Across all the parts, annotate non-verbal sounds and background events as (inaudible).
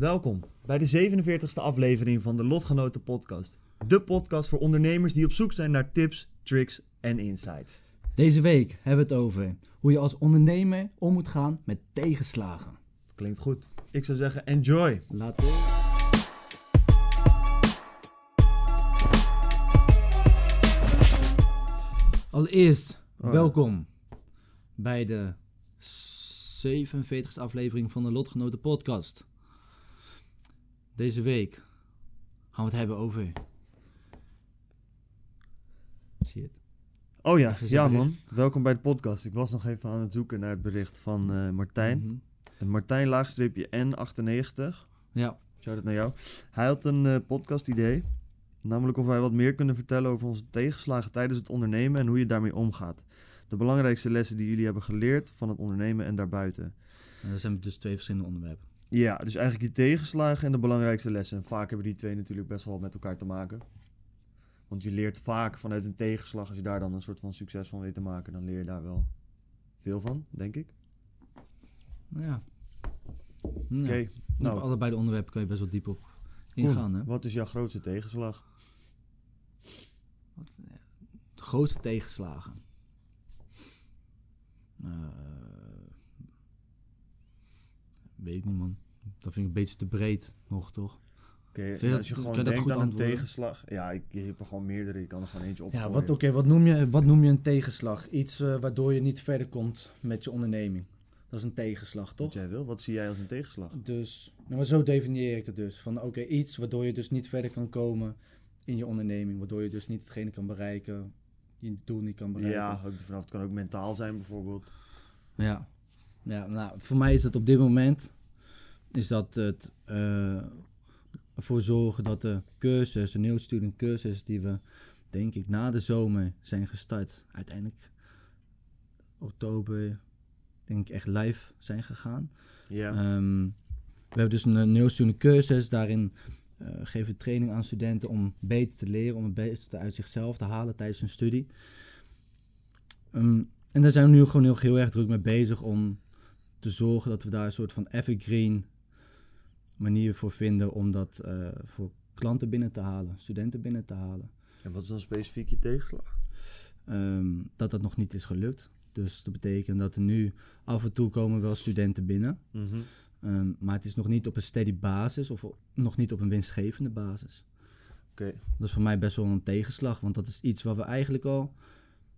Welkom bij de 47e aflevering van de Lotgenoten Podcast. De podcast voor ondernemers die op zoek zijn naar tips, tricks en insights. Deze week hebben we het over hoe je als ondernemer om moet gaan met tegenslagen. Klinkt goed. Ik zou zeggen, enjoy. Laten we... Allereerst, Oh welkom bij de 47e aflevering van de Lotgenoten Podcast. Deze week gaan we het hebben over. Zie je het? Oh ja, ja man. Welkom bij de podcast. Ik was nog even aan het zoeken naar het bericht van eh, Martijn. Mhm. En Martijn laagstreepje N98. Ja, Shout out naar jou. Hij had een eh, podcast idee. Namelijk of wij wat meer kunnen vertellen over onze tegenslagen tijdens het ondernemen en hoe je daarmee omgaat. De belangrijkste lessen die jullie hebben geleerd van het ondernemen en daarbuiten. en dat zijn dus twee verschillende onderwerpen. Ja, dus eigenlijk die tegenslagen en de belangrijkste lessen. En vaak hebben die twee natuurlijk best wel met elkaar te maken. Want je leert vaak vanuit een tegenslag, als je daar dan een soort van succes van weet te maken, dan leer je daar wel veel van, denk ik. Ja. Oké, Ja. nou, Op allebei de onderwerpen kan je best wel diep op ingaan. Hè? wat is jouw grootste tegenslag? De grootste tegenslagen. Eh, weet ik niet, man. Dat vind ik een beetje te breed nog, toch? Oké, dat- als je gewoon dat denkt aan een tegenslag. Ja, ik, je hebt er gewoon meerdere, je kan er gewoon eentje op. Ja, wat, oké, wat, noem je, wat noem je een tegenslag? Iets eh, waardoor je niet verder komt met je onderneming. Dat is een tegenslag, Wat toch? jij wil, wat zie jij als een tegenslag? Dus, nou, maar zo definieer ik het dus. Van oké, iets waardoor je dus niet verder kan komen in je onderneming. Waardoor je dus niet hetgene kan bereiken, je doel niet kan bereiken. Ja, ook vanaf het kan ook mentaal zijn bijvoorbeeld. Ja, ja nou, voor mij is het op dit moment is dat het eh, ervoor zorgen dat de cursus, de nieuwstudent cursus die we denk ik na de zomer zijn gestart, uiteindelijk oktober denk ik echt live zijn gegaan. Ja, Ehm, we hebben dus een nieuwstudent cursus, daarin eh, geven we training aan studenten om beter te leren, om het beste uit zichzelf te halen tijdens hun studie. Ehm, en daar zijn we nu gewoon heel, heel erg druk mee bezig om te zorgen dat we daar een soort van evergreen manier voor vinden om dat eh, voor klanten binnen te halen, studenten binnen te halen. en wat is dan specifiek je tegenslag? Ehm, dat dat nog niet is gelukt. Dus dat betekent dat er nu af en toe komen wel studenten binnen. Mhm. Ehm, maar het is nog niet op een steady basis of nog niet op een winstgevende basis. Oké. Dat is voor mij best wel een tegenslag, want dat is iets wat we eigenlijk al,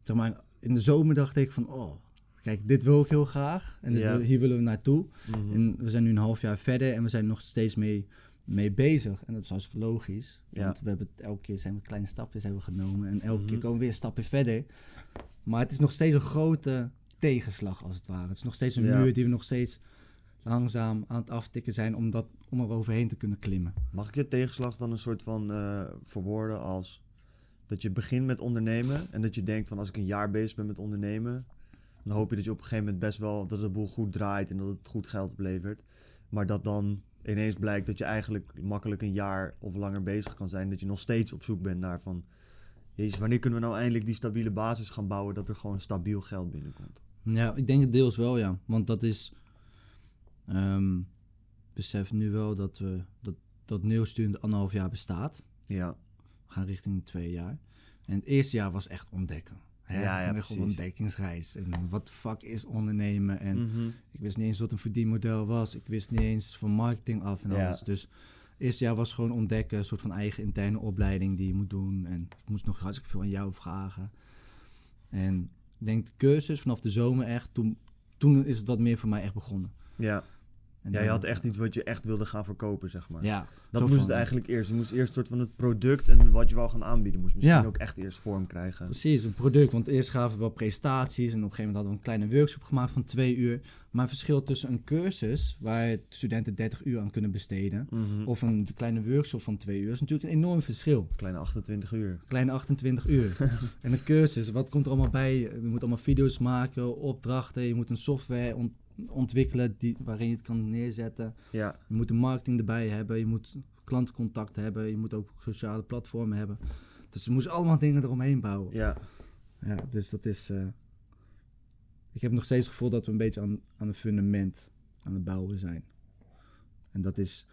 zeg maar, in de zomer dacht ik van, oh, kijk, dit wil ik heel graag en dit Ja. wil- hier willen we naartoe. Mhm. En we zijn nu een half jaar verder en we zijn nog steeds mee, mee bezig. En dat is hartstikke logisch, Ja. want we hebben het, elke keer zijn we kleine stapjes hebben genomen en elke Mhm. keer komen we weer een stapje verder. Maar het is nog steeds een grote tegenslag, als het ware. Het is nog steeds een Ja. muur die we nog steeds langzaam aan het aftikken zijn om, dat, om er overheen te kunnen klimmen. Mag ik je tegenslag dan een soort van eh, verwoorden als dat je begint met ondernemen en dat je denkt van als ik een jaar bezig ben met ondernemen, dan hoop je dat je op een gegeven moment best wel dat de boel goed draait en dat het goed geld oplevert. Maar dat dan ineens blijkt dat je eigenlijk makkelijk een jaar of langer bezig kan zijn, dat je nog steeds op zoek bent naar van Jezus, wanneer kunnen we nou eindelijk die stabiele basis gaan bouwen dat er gewoon stabiel geld binnenkomt? Ja, ik denk het deels wel, ja. Want dat is... ehm besef nu wel dat we dat, dat anderhalf jaar bestaat. Ja, We gaan richting twee jaar. En het eerste jaar was echt ontdekken. Hè? Ja, ja, echt op ontdekkingsreis. En wat de fuck is ondernemen? En Mhm. ik wist niet eens wat een verdienmodel was. Ik wist niet eens van marketing af en Ja. alles. Dus het eerste jaar was gewoon ontdekken. Een soort van eigen interne opleiding die je moet doen. En ik moest nog hartstikke veel aan jou vragen. En ik denk de cursus vanaf de zomer echt. Toen, toen is het wat meer voor mij echt begonnen. ja, En Ja, je had echt iets wat je echt wilde gaan verkopen, zeg maar. Ja, dat moest van- het eigenlijk eerst. Je moest eerst een soort van het product en wat je wou gaan aanbieden, moest misschien Ja. ook echt eerst vorm krijgen. Precies, een product. Want eerst gaven we wel presentaties en op een gegeven moment hadden we een kleine workshop gemaakt van twee uur. Maar het verschil tussen een cursus, waar studenten 30 uur aan kunnen besteden, Mhm. of een kleine workshop van twee uur, is natuurlijk een enorm verschil. Kleine 28 uur. Kleine 28 uur. (laughs) en een cursus, wat komt er allemaal bij? Je moet allemaal video's maken, opdrachten, je moet een software ont- ontwikkelen die, waarin je het kan neerzetten. Ja, Je moet de marketing erbij hebben, je moet klantencontact hebben, je moet ook sociale platformen hebben. Dus we moesten allemaal dingen eromheen bouwen. ja. Ja, dus dat is. eh, ik heb nog steeds het gevoel dat we een beetje aan, aan een fundament aan het bouwen zijn. En dat is.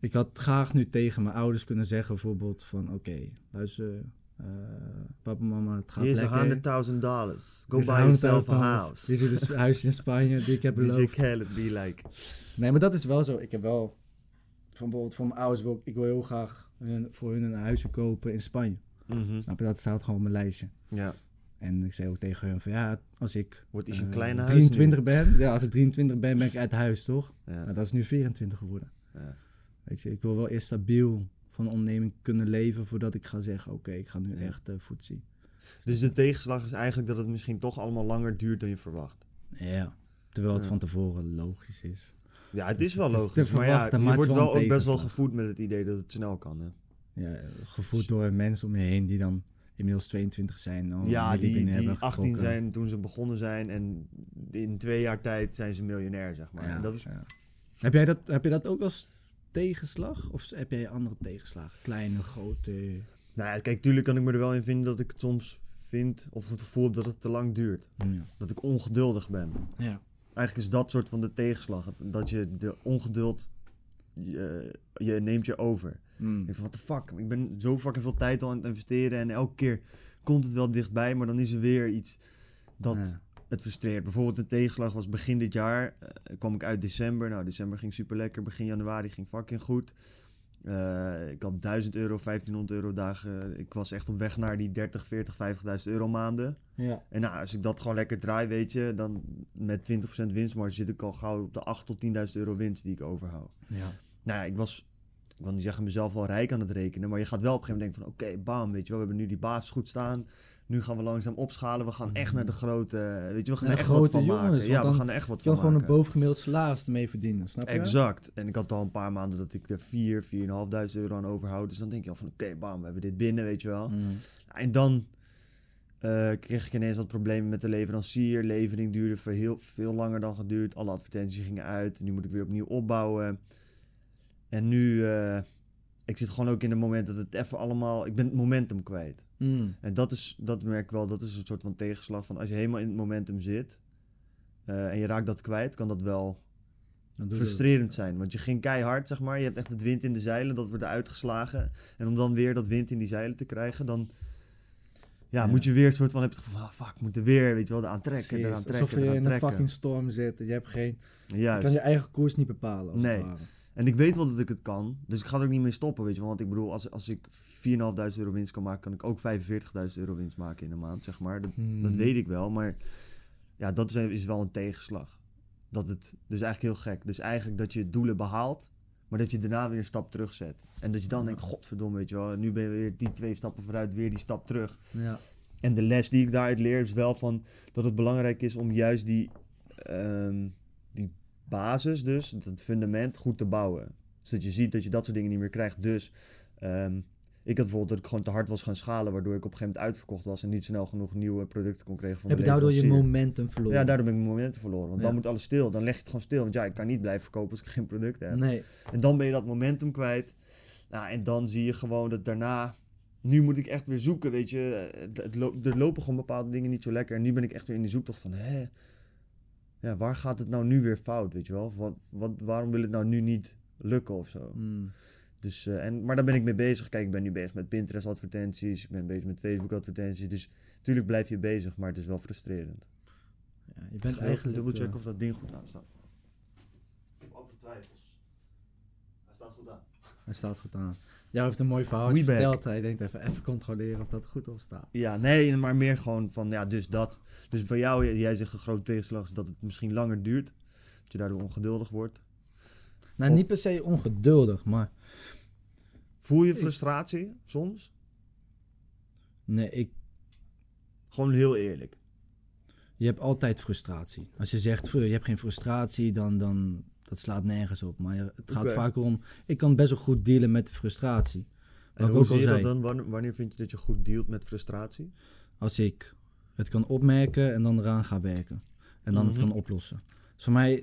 Ik had graag nu tegen mijn ouders kunnen zeggen, bijvoorbeeld: van oké, luister, eh, papa, mama, het gaat Here's lekker. a hundred thousand dollars. Go buy $100.000 yourself a house. Dit is een huisje in Spanje die ik heb (laughs) beloofd. Khaled be like. Nee, maar dat is wel zo. Ik heb wel. Van bijvoorbeeld voor mijn ouders wil ik, ik wil heel graag hun, voor hun een huisje kopen in Spanje. Mhm. Snap je? Dat staat gewoon op mijn lijstje. Ja. En ik zei ook tegen hun van ja, als ik Wordt iets een huis 23 ben, ja, als ik 23 ben, ben ik uit huis, toch? Ja. Nou, dat is nu 24 geworden. Ja. Weet je, ik wil wel eerst stabiel van onderneming kunnen leven voordat ik ga zeggen, oké, ik ga nu Ja. echt uh. Dus de tegenslag is eigenlijk dat het misschien toch allemaal langer duurt dan je verwacht. Ja, terwijl het Ja. van tevoren logisch is. Ja, het Dus is wel het logisch. maar ja, je wordt wel ook best wel gevoed met het idee dat het snel kan. Hè? Ja, gevoed door mensen om je heen die dan inmiddels 22 zijn. al ja, die, die hebben 18 getrokken. zijn toen ze begonnen zijn en in twee jaar tijd zijn ze miljonair, zeg maar. Ja, En dat is, ja. Heb, jij dat, heb je dat ook als tegenslag? Of heb jij andere tegenslagen? Kleine, grote? nou ja, kijk, tuurlijk kan ik me er wel in vinden dat ik het soms vind of het gevoel heb dat het te lang duurt. Ja. Dat ik ongeduldig ben. ja. Eigenlijk is dat soort van de tegenslag. Dat je de ongeduld, je, je neemt je over. Mm. Ik denk van, what the fuck? Ik ben zo fucking veel tijd al aan het investeren en elke keer komt het wel dichtbij, maar dan is er weer iets dat Ja. Het frustreert. Bijvoorbeeld de tegenslag was begin dit jaar, eh, kwam ik uit december. Nou, december ging super lekker, begin januari ging fucking goed. Eh, ik had 1000 euro, 1500 euro dagen. Ik was echt op weg naar die 30, 40, 50.000 euro maanden. Ja. En nou, als ik dat gewoon lekker draai, weet je, dan met 20% winstmarge zit ik al gauw op de 8 tot 10.000 euro winst die ik overhoud. Ja. Nou ja, ik was, ik wil niet zeggen mezelf wel rijk aan het rekenen, maar je gaat wel op een gegeven moment denken van, oké, bam, weet je wel, we hebben nu die basis goed staan. Nu gaan we langzaam opschalen. We gaan echt naar de grote, weet je, we gaan Naar er echt wat van jongens, maken. Ja, we gaan er echt wat Je kan van gewoon een maken. bovengemiddeld salaris ermee verdienen, snap je? Exact. En ik had al een paar maanden dat ik er 4, 4.500 euro aan overhoud. Dus dan denk je al van, oké, bam, we hebben dit binnen, weet je wel. Mm. En dan eh, kreeg ik ineens wat problemen met de leverancier. Levering duurde voor heel veel langer dan geduurd. Alle advertenties gingen uit. Nu moet ik weer opnieuw opbouwen. En nu, eh, ik zit gewoon ook in een moment dat het even allemaal... Ik ben het momentum kwijt. Mm. En dat is, dat merk ik wel, dat is een soort van tegenslag van als je helemaal in het momentum zit... eh, en je raakt dat kwijt, kan dat wel frustrerend zijn. Want je ging keihard, zeg maar. Je hebt echt het wind in de zeilen, dat wordt eruit geslagen. En om dan weer dat wind in die zeilen te krijgen, dan... Ja, Ja. moet je weer een soort van... Heb je het gevoel, ah, fuck, moet er weer, weet je wel, eraan trekken, Precies. eraan trekken, Alsof je in een fucking storm zit. en Je, hebt geen, je kan je eigen koers niet bepalen. Nee. En ik weet wel dat ik het kan, dus ik ga er ook niet mee stoppen, weet je wel. Want ik bedoel, als, als ik 4.500 euro winst kan maken, kan ik ook 45.000 euro winst maken in een maand, zeg maar. Dat, Hmm. dat weet ik wel, maar ja, dat is, is wel een tegenslag. Dat het, dus eigenlijk heel gek. Dus eigenlijk dat je doelen behaalt, maar dat je daarna weer een stap terugzet. En dat je dan denkt, godverdomme, weet je wel, nu ben je weer die twee stappen vooruit, weer die stap terug. Ja. En de les die ik daaruit leer is wel van dat het belangrijk is om juist die, ehm, die basis, dus het fundament, goed te bouwen. Zodat je ziet dat je dat soort dingen niet meer krijgt. Dus ehm, ik had bijvoorbeeld dat ik gewoon te hard was gaan schalen, waardoor ik op een gegeven moment uitverkocht was en niet snel genoeg nieuwe producten kon krijgen van Heb de je daardoor je momentum verloren? Ja, daardoor ben ik mijn momenten verloren. Want Ja. dan moet alles stil. Dan leg je het gewoon stil. Want ja, ik kan niet blijven verkopen als ik geen producten heb. Nee. En dan ben je dat momentum kwijt. Nou, en dan zie je gewoon dat daarna... Nu moet ik echt weer zoeken, weet je. Het, lo- er lopen gewoon bepaalde dingen niet zo lekker. En nu ben ik echt weer in die zoektocht van... Hè, ja, waar gaat het nou nu weer fout, weet je wel? Wat, wat, waarom wil het nou nu niet lukken of zo? Mm. Dus, eh, en, maar daar ben ik mee bezig. Kijk, ik ben nu bezig met Pinterest advertenties. Ik ben bezig met Facebook advertenties. Dus natuurlijk blijf je bezig, maar het is wel frustrerend. Ja, je bent eigenlijk... even dubbelchecken eh, of dat ding goed aanstaat. Ik heb altijd twijfels. Hij staat goed aan. Hij staat goed aan. Jou heeft een mooi verhaal verteld. Hij denkt even, even controleren of dat goed op staat. Ja, nee, maar meer gewoon van, ja, dus dat. Dus voor jou, jij zegt een grote tegenslag is dat het misschien langer duurt. Dat je daardoor ongeduldig wordt. Nou, Of- niet per se ongeduldig, maar Voel je frustratie soms? nee, ik, Gewoon heel eerlijk. je hebt altijd frustratie. Als je zegt, je hebt geen frustratie, dan, dan dat slaat nergens op. Maar het gaat vaak om, ik kan best wel goed dealen met de frustratie. En hoe ook zie al je dat dan? Wanneer, vind je dat je goed dealt met frustratie? Als ik het kan opmerken en dan eraan ga werken. En dan Mhm. het kan oplossen. Dus voor mij,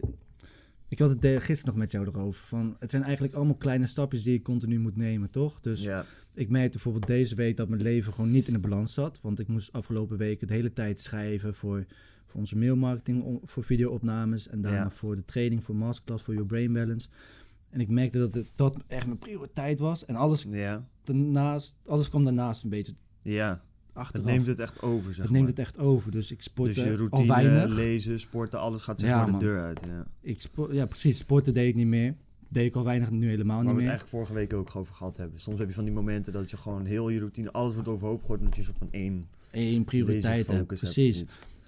ik had het gisteren nog met jou erover. Van, het zijn eigenlijk allemaal kleine stapjes die ik continu moet nemen, toch? Dus ja. ik merkte bijvoorbeeld deze week dat mijn leven gewoon niet in de balans zat. Want ik moest afgelopen weken de hele tijd schrijven voor, voor onze mailmarketing, voor videoopnames. En daarna Ja. voor de training, voor masterclass, voor Your Brain Balance. En ik merkte dat het, dat echt mijn prioriteit was. En alles, Ja. daarnaast, alles kwam daarnaast een beetje Ja. Het neemt het echt over, zeg het neemt het echt over. Dus ik sportte dus je al routine, weinig. lezen, sporten, alles gaat zeg Ja, maar de man. deur uit. Ja. Ik spo- ja, precies. Sporten deed ik niet meer. Deed ik al weinig, nu helemaal Waar niet we het meer. eigenlijk vorige week ook over gehad hebben. Soms heb je van die momenten dat je gewoon heel je routine, alles wordt overhoop gegooid. Omdat je een soort van één Eén prioriteit hebt.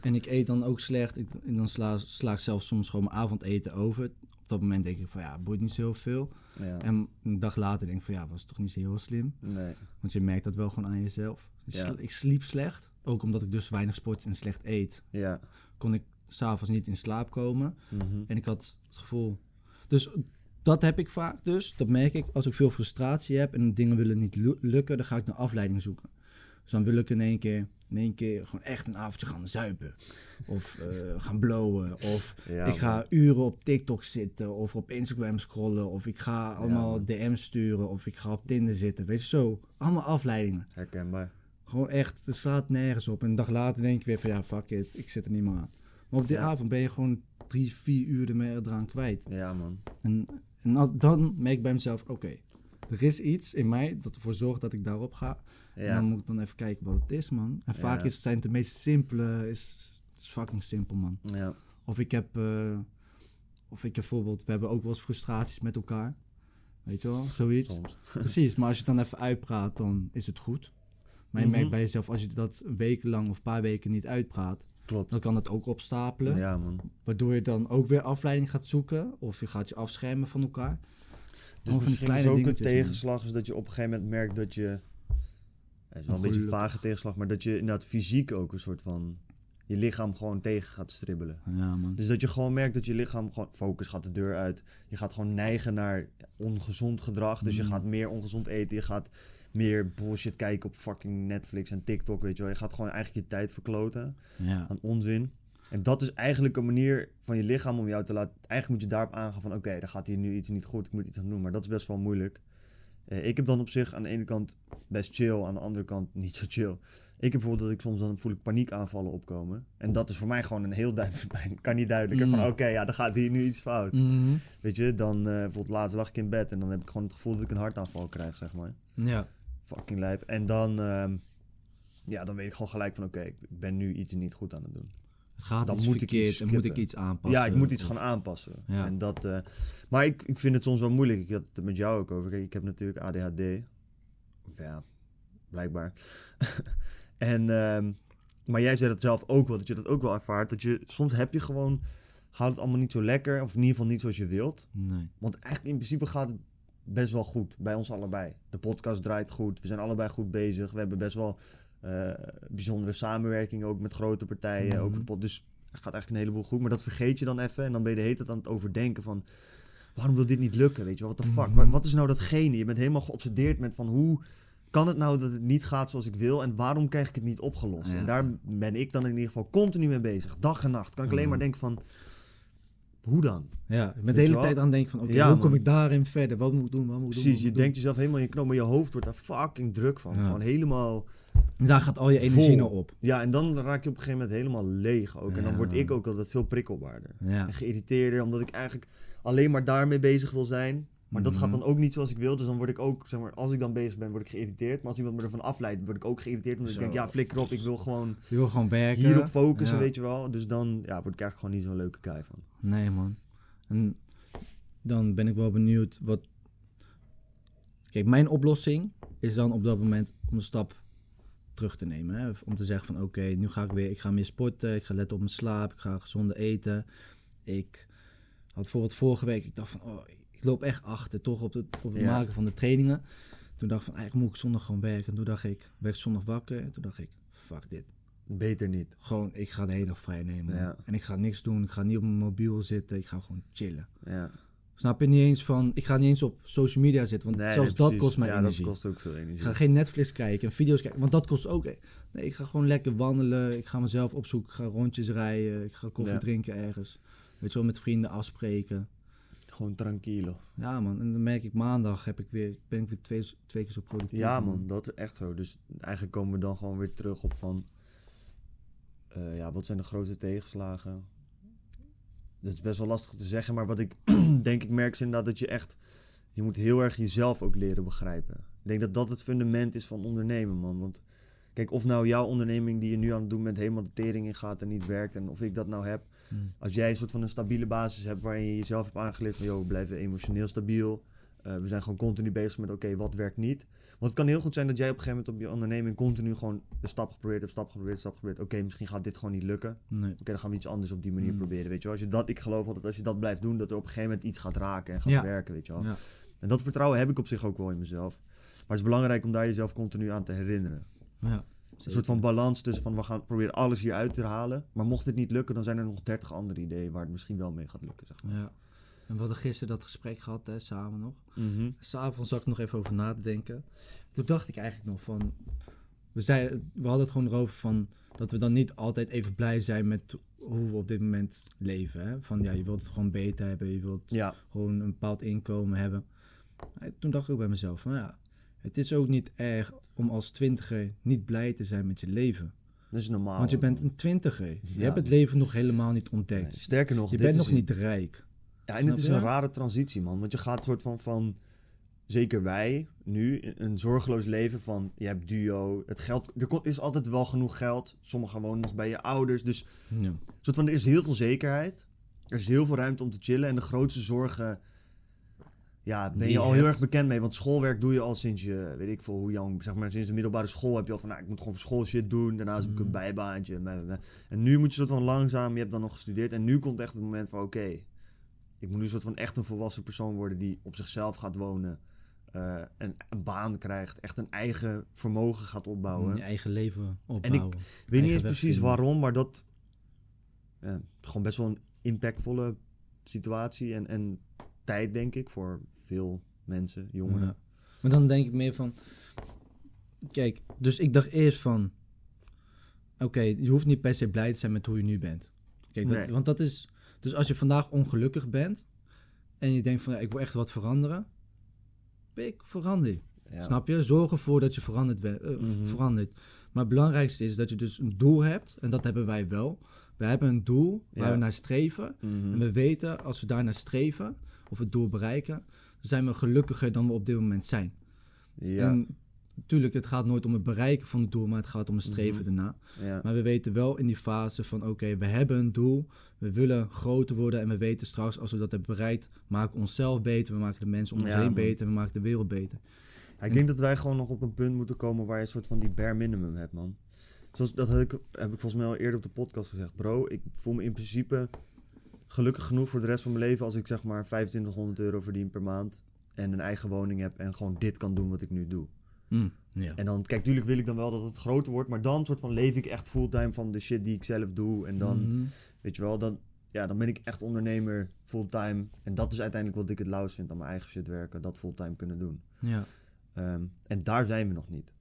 En ik eet dan ook slecht. Ik, en dan sla, sla ik zelfs soms gewoon mijn avondeten over. Op dat moment denk ik van ja, boeit niet zo heel veel. Ja. En een dag later denk ik van ja, was toch niet zo heel slim. Nee. Want je merkt dat wel gewoon aan jezelf. Ik, Ja. sl- ik sliep slecht. Ook omdat ik dus weinig sport en slecht eet. Ja. Kon ik s'avonds niet in slaap komen. Mhm. En ik had het gevoel. Dus dat heb ik vaak dus. Dat merk ik. Als ik veel frustratie heb en dingen willen niet lu- lukken, dan ga ik naar afleiding zoeken. Dus dan wil ik in één keer, in één keer gewoon echt een avondje gaan zuipen. Of eh, gaan blowen. Of Ja, ik ga uren op TikTok zitten. Of op Instagram scrollen. Of ik ga allemaal man. DM's sturen. Of ik ga op Tinder zitten. Weet je zo. Allemaal afleidingen. Herkenbaar. Gewoon echt, het slaat nergens op. En een dag later denk je weer van ja, fuck it. Ik zit er niet meer aan. Maar op die Ja. avond ben je gewoon drie, vier uur eraan kwijt. Ja, man. En, en dan- dan merk ik bij mezelf, oké, er is iets in mij dat ervoor zorgt dat ik daarop ga. En dan moet ik dan even kijken wat het is, man. En vaak is het zijn het de meest simpele, is, is fucking simpel, man. ja. Of ik heb, eh, of ik heb bijvoorbeeld, we hebben ook wel eens frustraties met elkaar. Weet je wel, zoiets. Soms. (laughs) Precies, maar als je het dan even uitpraat, dan is het goed. Maar je Mhm. merkt bij jezelf, als je dat een week lang of een paar weken niet uitpraat, Klopt. dan kan het ook opstapelen. Ja, man. Waardoor je dan ook weer afleiding gaat zoeken. Of je gaat je afschermen van elkaar. Dus misschien is ook een man. tegenslag is dat je op een gegeven moment merkt dat je... Het is wel een beetje een vage tegenslag, maar dat je inderdaad fysiek ook een soort van... Je lichaam gewoon tegen gaat stribbelen. Ja, man. Dus dat je gewoon merkt dat je lichaam gewoon... Focus gaat de deur uit. Je gaat gewoon neigen naar ongezond gedrag. Dus je Mm. gaat meer ongezond eten. Je gaat meer bullshit kijken op fucking Netflix en TikTok, weet je wel. Je gaat gewoon eigenlijk je tijd verkloten Ja. aan onzin. En dat is eigenlijk een manier van je lichaam om jou te laten... Eigenlijk moet je daarop aangaan van... Oké, dan gaat hier nu iets niet goed. Ik moet iets aan doen. Maar dat is best wel moeilijk. Eh, ik heb dan op zich aan de ene kant best chill. Aan de andere kant (laughs) niet zo chill. Ik heb bijvoorbeeld dat ik soms dan voel ik paniekaanvallen opkomen. En dat is voor mij gewoon een heel (laughs) duidelijk... Kan niet duidelijker. Van Mm. oké, ja, dan gaat hier nu iets fout. Mhm. Weet je, dan... eh bijvoorbeeld laatst lag ik in bed. En dan heb ik gewoon het gevoel dat ik een hartaanval krijg, zeg maar. Ja. Fucking lijp. En dan... ehm, ja, dan weet ik gewoon gelijk van... Oké, ik ben nu iets niet goed aan het doen. Gaat Dan iets moet ik iets en moet ik iets aanpassen. Ja, ik moet iets gaan aanpassen. Ja. En dat, eh, maar ik, ik vind het soms wel moeilijk. Ik had het met jou ook over. Kijk, ik heb natuurlijk ADHD. Ja, blijkbaar. (laughs) en, ehm, maar jij zei dat zelf ook wel, dat je dat ook wel ervaart. Dat je, soms heb je gewoon, gaat het allemaal niet zo lekker. Of in ieder geval niet zoals je wilt. Nee. Want eigenlijk in principe gaat het best wel goed bij ons allebei. De podcast draait goed. We zijn allebei goed bezig. We hebben best wel eh, bijzondere samenwerking ook met grote partijen. Mhm. Ook de pod, dus er gaat eigenlijk een heleboel goed. Maar dat vergeet je dan even. En dan ben je de hele tijd aan het overdenken van... Waarom wil dit niet lukken? Weet je wel, what the fuck? Mhm. Wat- Wat is nou datgene? Je bent helemaal geobsedeerd met van hoe... Kan het nou dat het niet gaat zoals ik wil? En waarom krijg ik het niet opgelost? Ja. En daar ben ik dan in ieder geval continu mee bezig. Dag en nacht. Kan ik alleen Mhm. maar denken van... Hoe dan? Ja, ik ben Weet de hele wel? tijd aan het denken van, oké, Ja, hoe kom ik daarin verder? Wat moet ik doen? Wat moet ik doen? Precies, Wat je denkt jezelf helemaal in je knop, maar je hoofd wordt daar fucking druk van. Ja. Gewoon helemaal... Daar gaat al je energie Vol. naar op. Ja, en dan raak je op een gegeven moment helemaal leeg ook. En dan word ik ook altijd veel prikkelbaarder. Ja. En geïrriteerder, omdat ik eigenlijk alleen maar daarmee bezig wil zijn. Maar dat Mhm. gaat dan ook niet zoals ik wil. Dus dan word ik ook, zeg maar, als ik dan bezig ben, word ik geïrriteerd. Maar als iemand me ervan afleidt, word ik ook geïrriteerd. Omdat Zo. ik denk, ja, flikker op, ik wil gewoon Je wil gewoon werken. hierop focussen, Ja. weet je wel. Dus dan ja, word ik eigenlijk gewoon niet zo'n leuke guy van. Nee, man. En dan ben ik wel benieuwd wat. Kijk, mijn oplossing is dan op dat moment om een stap terug te nemen. Hè? Om te zeggen van oké, nu ga ik weer, ik ga meer sporten, ik ga letten op mijn slaap, ik ga gezonder eten. Ik had bijvoorbeeld vorige week, ik dacht van oh, ik loop echt achter, toch, op het, op het Ja. maken van de trainingen. Toen dacht ik van, eigenlijk moet ik zondag gewoon werken. En toen dacht ik, werd zondag wakker. En toen dacht ik, fuck dit. Beter niet. Gewoon, ik ga de hele dag vrij nemen. Ja. En ik ga niks doen. Ik ga niet op mijn mobiel zitten. Ik ga gewoon chillen. Ja. Snap je niet eens van, ik ga niet eens op social media zitten. Want Nee, zelfs nee, dat kost mij ja, energie. dat kost ook veel Ik energie. ga geen Netflix kijken en video's kijken, want dat kost ook. Nee, ik ga gewoon lekker wandelen. Ik ga mezelf opzoeken. Ik ga rondjes rijden. Ik ga koffie Ja. drinken ergens. Weet je wel, met vrienden afspreken. Gewoon tranquilo. Ja, man. En dan merk ik maandag heb ik weer, ben ik weer twee, twee keer zo productief. Ja, man, dat is echt zo. Dus eigenlijk komen we dan gewoon weer terug op van... eh, ja, wat zijn de grootste tegenslagen? Dat is best wel lastig te zeggen, maar wat ik (clears throat) denk ik merk is inderdaad dat je echt... Je moet heel erg jezelf ook leren begrijpen. Ik denk dat dat het fundament is van ondernemen, man. Want kijk, of nou jouw onderneming die je nu aan het doen bent helemaal de tering in gaat en niet werkt... en of ik dat nou heb... Hmm. Als jij een soort van een stabiele basis hebt waarin je jezelf hebt aangeleerd van... ...joh, we blijven emotioneel stabiel. Eh, we zijn gewoon continu bezig met oké, wat werkt niet. Want het kan heel goed zijn dat jij op een gegeven moment op je onderneming continu gewoon een stap geprobeerd hebt, stap geprobeerd, stap geprobeerd. Oké, misschien gaat dit gewoon niet lukken. Oké, Nee. dan gaan we iets anders op die manier Mm. proberen. Weet je wel? Als je dat, ik geloof altijd, als je dat blijft doen, dat er op een gegeven moment iets gaat raken en gaat Ja. werken, weet je wel. Ja. En dat vertrouwen heb ik op zich ook wel in mezelf. Maar het is belangrijk om daar jezelf continu aan te herinneren. Ja. Een soort van balans tussen van we gaan proberen alles hier uit te halen. Maar mocht het niet lukken, dan zijn er nog 30 andere ideeën waar het misschien wel mee gaat lukken. Zeg maar. Ja. En we hadden gisteren dat gesprek gehad, hè, samen nog. Mhm. S'avonds zat ik nog even over na te denken. Toen dacht ik eigenlijk nog van... We, zeiden, we hadden het gewoon erover van... Dat we dan niet altijd even blij zijn met hoe we op dit moment leven. Hè? Van ja, je wilt het gewoon beter hebben. Je wilt Ja, gewoon een bepaald inkomen hebben. Maar toen dacht ik ook bij mezelf van ja... Het is ook niet erg om als twintiger niet blij te zijn met je leven. dat is normaal. Want je bent een twintiger. Je Ja. hebt het leven nog helemaal niet ontdekt. Nee, sterker nog, je bent nog niet rijk. Ja, en het is een rare transitie, man. Want je gaat soort van van, zeker wij, nu, een zorgeloos leven van, je hebt duo, het geld, er is altijd wel genoeg geld. Sommigen wonen nog bij je ouders. Dus Ja. soort van, er is heel veel zekerheid. Er is heel veel ruimte om te chillen. En de grootste zorgen, ja, ben je al heel hebt. erg bekend mee. Want schoolwerk doe je al sinds je, weet ik veel hoe jong, zeg maar sinds de middelbare school heb je al van, nou, ik moet gewoon voor school shit doen. Daarnaast heb ik een Mm. bijbaantje. meh, meh. En nu moet je soort van langzaam, je hebt dan nog gestudeerd. En nu komt echt het moment van, oké, ik moet nu een soort van echt een volwassen persoon worden die op zichzelf gaat wonen. eh, en een baan krijgt, echt een eigen vermogen gaat opbouwen. Je eigen leven opbouwen. Ik weet niet eens precies waarom, maar dat. ja, gewoon best wel een impactvolle situatie en, en tijd, denk ik, voor veel mensen, jongeren. Ja. Maar dan denk ik meer van... Kijk, dus ik dacht eerst van... Oké, je hoeft niet per se blij te zijn met hoe je nu bent. Kijk, dat, Nee. want dat is... Dus als je vandaag ongelukkig bent... En je denkt van, ja, ik wil echt wat veranderen... Pik, verander. Ja. Snap je? Zorg ervoor dat je verandert. eh, Mhm. verandert. Maar het belangrijkste is dat je dus een doel hebt. En dat hebben wij wel. We hebben een doel waar Ja. we naar streven. Mhm. En we weten, als we daar naar streven, of het doel bereiken, dan zijn we gelukkiger dan we op dit moment zijn. Ja. En natuurlijk, het gaat nooit om het bereiken van het doel, maar het gaat om het streven Mhm. erna. ja. Maar we weten wel in die fase van, oké, we hebben een doel, we willen groter worden en we weten straks, als we dat hebben bereikt, maken we onszelf beter, we maken de mensen om ons Ja, heen man. beter, we maken de wereld beter. Ja, ik denk dat wij gewoon nog op een punt moeten komen waar je een soort van die bare minimum hebt, man. Zoals, dat heb ik, heb ik volgens mij al eerder op de podcast gezegd. Bro, ik voel me in principe gelukkig genoeg voor de rest van mijn leven als ik zeg maar 2500 euro verdien per maand. En een eigen woning heb en gewoon dit kan doen wat ik nu doe. Mm, ja. En dan, kijk, tuurlijk wil ik dan wel dat het groter wordt. Maar dan soort van leef ik echt fulltime van de shit die ik zelf doe. En dan, Mhm. weet je wel, dan, ja, dan ben ik echt ondernemer fulltime. En dat is uiteindelijk wat ik het lauwst vind aan mijn eigen shit werken. Dat fulltime kunnen doen. ja. Ehm, en daar zijn we nog niet.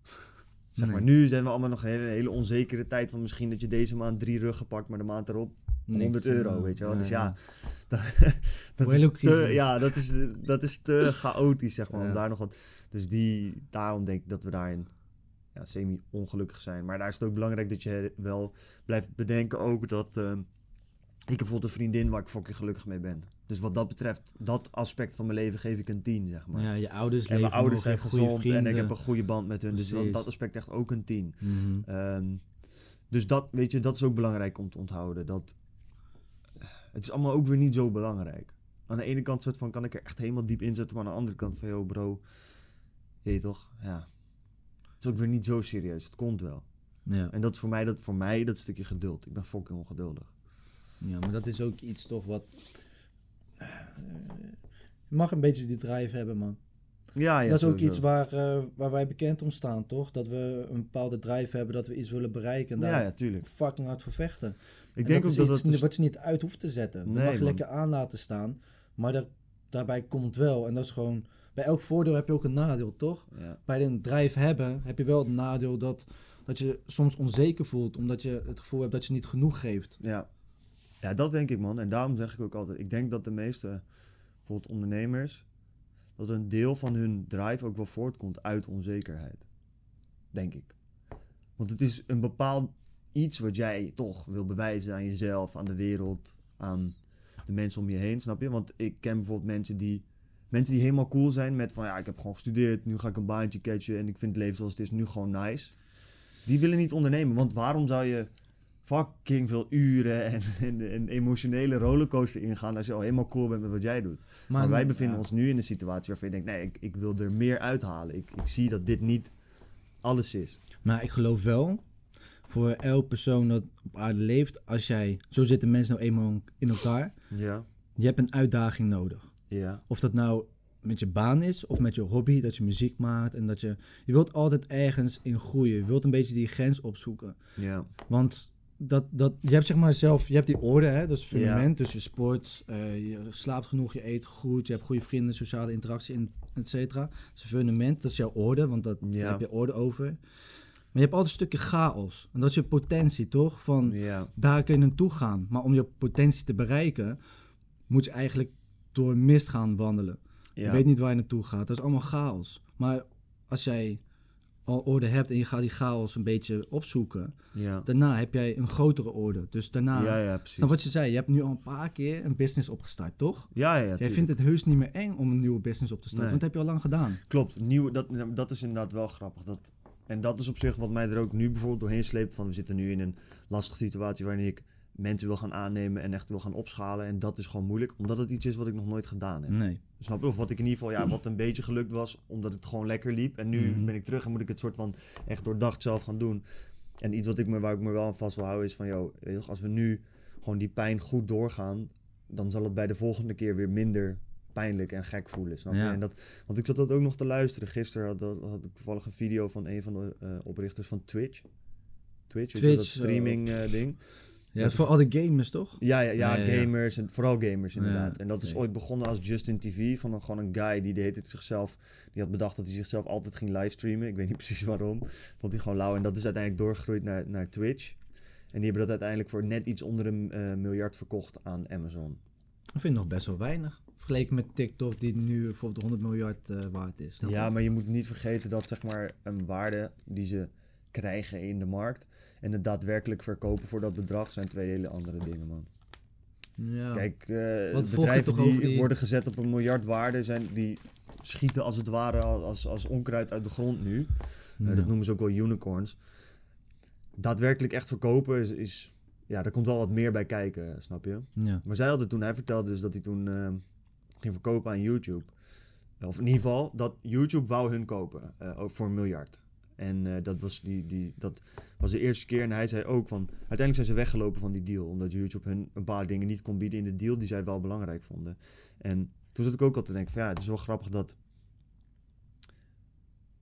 zeg maar, nu zijn we allemaal nog een hele, hele onzekere tijd van misschien dat je deze maand drie ruggen pakt, maar de maand erop 100 Niks, euro, weet je wel. Dus ja, ja. (laughs) dat, is te, ja dat, is, dat is te (laughs) chaotisch, zeg maar, Ja. om daar nog wat... Dus die, daarom denk ik dat we daarin ja, semi-ongelukkig zijn. Maar daar is het ook belangrijk dat je wel blijft bedenken ook dat... ehm, ik heb bijvoorbeeld een vriendin waar ik fucking gelukkig mee ben. Dus wat dat betreft, dat aspect van mijn leven geef ik een 10, zeg maar. Ja, je ouders En leven mijn ouders nog, zijn je goede vrienden. en ik heb een goede band met hun. Dus dat, dat aspect echt ook een 10. Mhm. Ehm, dus dat, weet je, dat is ook belangrijk om te onthouden. Dat, het is allemaal ook weer niet zo belangrijk. Aan de ene kant soort van, kan ik er echt helemaal diep in zetten. Maar aan de andere kant van, yo bro, je toch? Ja. Het is ook weer niet zo serieus. Het komt wel. Ja. En dat is voor mij dat, voor mij dat stukje geduld. Ik ben fucking ongeduldig. ja, maar dat is ook iets toch wat... Je mag een beetje die drive hebben, man. Ja, ja, dat is ook sowieso. iets waar, eh, waar wij bekend om staan, toch? Dat we een bepaalde drive hebben, dat we iets willen bereiken. En daar Ja, ja, tuurlijk. fucking hard voor vechten. Ik En denk ook is dat iets dat... dus- wat je niet uit hoeft te zetten. Dat Nee, mag je man. lekker aan laten staan. Maar daar, daarbij komt wel. En dat is gewoon... Bij elk voordeel heb je ook een nadeel, toch? Ja. Bij een drive hebben heb je wel het nadeel dat, dat je soms onzeker voelt. Omdat je het gevoel hebt dat je niet genoeg geeft. Ja. ja, dat denk ik man. En daarom zeg ik ook altijd, ik denk dat de meeste bijvoorbeeld ondernemers, dat een deel van hun drive ook wel voortkomt uit onzekerheid. Denk ik. Want het is een bepaald iets wat jij toch wil bewijzen aan jezelf, aan de wereld, aan de mensen om je heen, snap je? Want ik ken bijvoorbeeld mensen die, mensen die helemaal cool zijn met van ja, ik heb gewoon gestudeerd, nu ga ik een baantje catchen en ik vind het leven zoals het is nu gewoon nice. Die willen niet ondernemen, want waarom zou je fucking veel uren en en emotionele rollercoaster ingaan als je al helemaal cool bent met wat jij doet. Maar, wij bevinden ja. ons nu in een situatie waarvan je denkt, nee, ik, ik wil er meer uithalen. Ik, ik zie dat dit niet alles is. Maar ik geloof wel, voor elk persoon dat op aarde leeft, als jij, zo zitten mensen nou eenmaal in elkaar, Ja, je hebt een uitdaging nodig. Ja, Of dat nou met je baan is of met je hobby, dat je muziek maakt en dat je, je wilt altijd ergens in groeien. Je wilt een beetje die grens opzoeken. ja, Want dat, dat, je hebt zeg maar zelf, je hebt die orde, hè, dat is het Ja. fundament. Dus je sport, eh, je slaapt genoeg, je eet goed, je hebt goede vrienden, sociale interactie, en et cetera. Dat is een fundament, dat is jouw orde, want dat, daar heb je orde over. Maar je hebt altijd een stukje chaos. En dat is je potentie, toch? Van, ja, daar kun je naartoe gaan. Maar om je potentie te bereiken, moet je eigenlijk door mist gaan wandelen. Je weet niet waar je naartoe gaat. Dat is allemaal chaos. Maar als jij al orde hebt en je gaat die chaos een beetje opzoeken, ja. daarna heb jij een grotere orde. Dus daarna, ja, ja, precies. snap wat je zei, je hebt nu al een paar keer een business opgestart, toch? Ja, ja, ja, jij tuurlijk. vindt het heus niet meer eng om een nieuwe business op te starten, Nee. want dat heb je al lang gedaan. Klopt, nieuw, dat, dat is inderdaad wel grappig. Dat, en dat is op zich wat mij er ook nu bijvoorbeeld doorheen sleept. Van we zitten nu in een lastige situatie waarin ik mensen wil gaan aannemen en echt wil gaan opschalen. En dat is gewoon moeilijk, omdat het iets is wat ik nog nooit gedaan heb. Nee. Snap je? Of wat ik in ieder geval, ja, wat een beetje gelukt was, omdat het gewoon lekker liep. En nu Mhm. ben ik terug en moet ik het soort van echt doordacht zelf gaan doen. En iets wat ik me, waar ik me wel aan vast wil houden is van, joh, als we nu gewoon die pijn goed doorgaan, dan zal het bij de volgende keer weer minder pijnlijk en gek voelen, snap je? Ja. En dat, want ik zat dat ook nog te luisteren. Gisteren had, had, had ik toevallig een video van een van de eh, oprichters van Twitch. Twitch, dat Twitch, streaming eh, ding. Ja, Dat voor al die gamers, toch? Ja, ja, ja, Ja, ja, ja. gamers en vooral gamers inderdaad. En dat is ooit begonnen als Justin TV van een, gewoon een guy die deed het zichzelf. Die had bedacht dat hij zichzelf altijd ging livestreamen. Ik weet niet (laughs) precies waarom. Vond hij gewoon lauw. En dat is uiteindelijk doorgegroeid naar, naar Twitch. En die hebben dat uiteindelijk voor net iets onder een eh, miljard verkocht aan Amazon. Ik vind ik nog best wel weinig. Vergeleken met TikTok, die nu bijvoorbeeld 100 miljard eh, waard is. Ja, maar je moet niet vergeten dat zeg maar een waarde die ze krijgen in de markt en het daadwerkelijk verkopen voor dat bedrag zijn twee hele andere dingen, man. Ja. Kijk, je bedrijven die, worden gezet op een miljard waarde, zijn, die schieten als het ware als, als onkruid uit de grond nu. Eh, dat noemen ze ook wel unicorns. Daadwerkelijk echt verkopen is, is, ja, daar komt wel wat meer bij kijken, snap je? Ja. Maar zij hadden toen, hij vertelde dus dat hij toen eh, ging verkopen aan YouTube. Of in ieder geval, dat YouTube wou hun kopen eh, voor een miljard. En eh, dat, was die, die, dat was de eerste keer. En hij zei ook van, uiteindelijk zijn ze weggelopen van die deal. Omdat YouTube hun een paar dingen niet kon bieden in de deal die zij wel belangrijk vonden. En toen zat ik ook al te denken van, ja, het is wel grappig dat...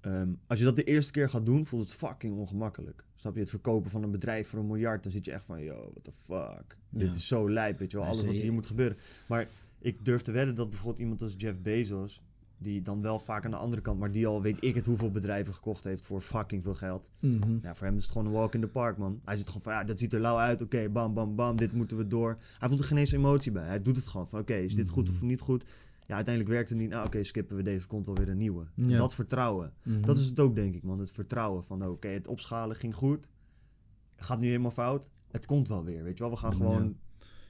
ehm, als je dat de eerste keer gaat doen, voelt het fucking ongemakkelijk. Snap je? Het verkopen van een bedrijf voor een miljard, dan zit je echt van, yo, what the fuck. Ja. Dit is zo lijp, weet je wel. Alles wat hier moet gebeuren. Maar ik durf te wedden dat bijvoorbeeld iemand als Jeff Bezos... die dan wel vaak aan de andere kant... maar die al weet ik het hoeveel bedrijven gekocht heeft voor fucking veel geld. Mhm. Ja, voor hem is het gewoon een walk in the park, man. Hij zit gewoon van, ja, dat ziet er lauw uit. Oké, bam, bam, bam, dit moeten we door. Hij voelt er geen eens emotie bij. Hij doet het gewoon van, oké, is dit goed of niet goed? Ja, uiteindelijk werkt het niet. Nou, oké, skippen we deze, komt wel weer een nieuwe. Ja. Dat vertrouwen. Mhm. Dat is het ook, denk ik, man. Het vertrouwen van, oké, het opschalen ging goed. Gaat nu helemaal fout. Het komt wel weer, weet je wel. We gaan gewoon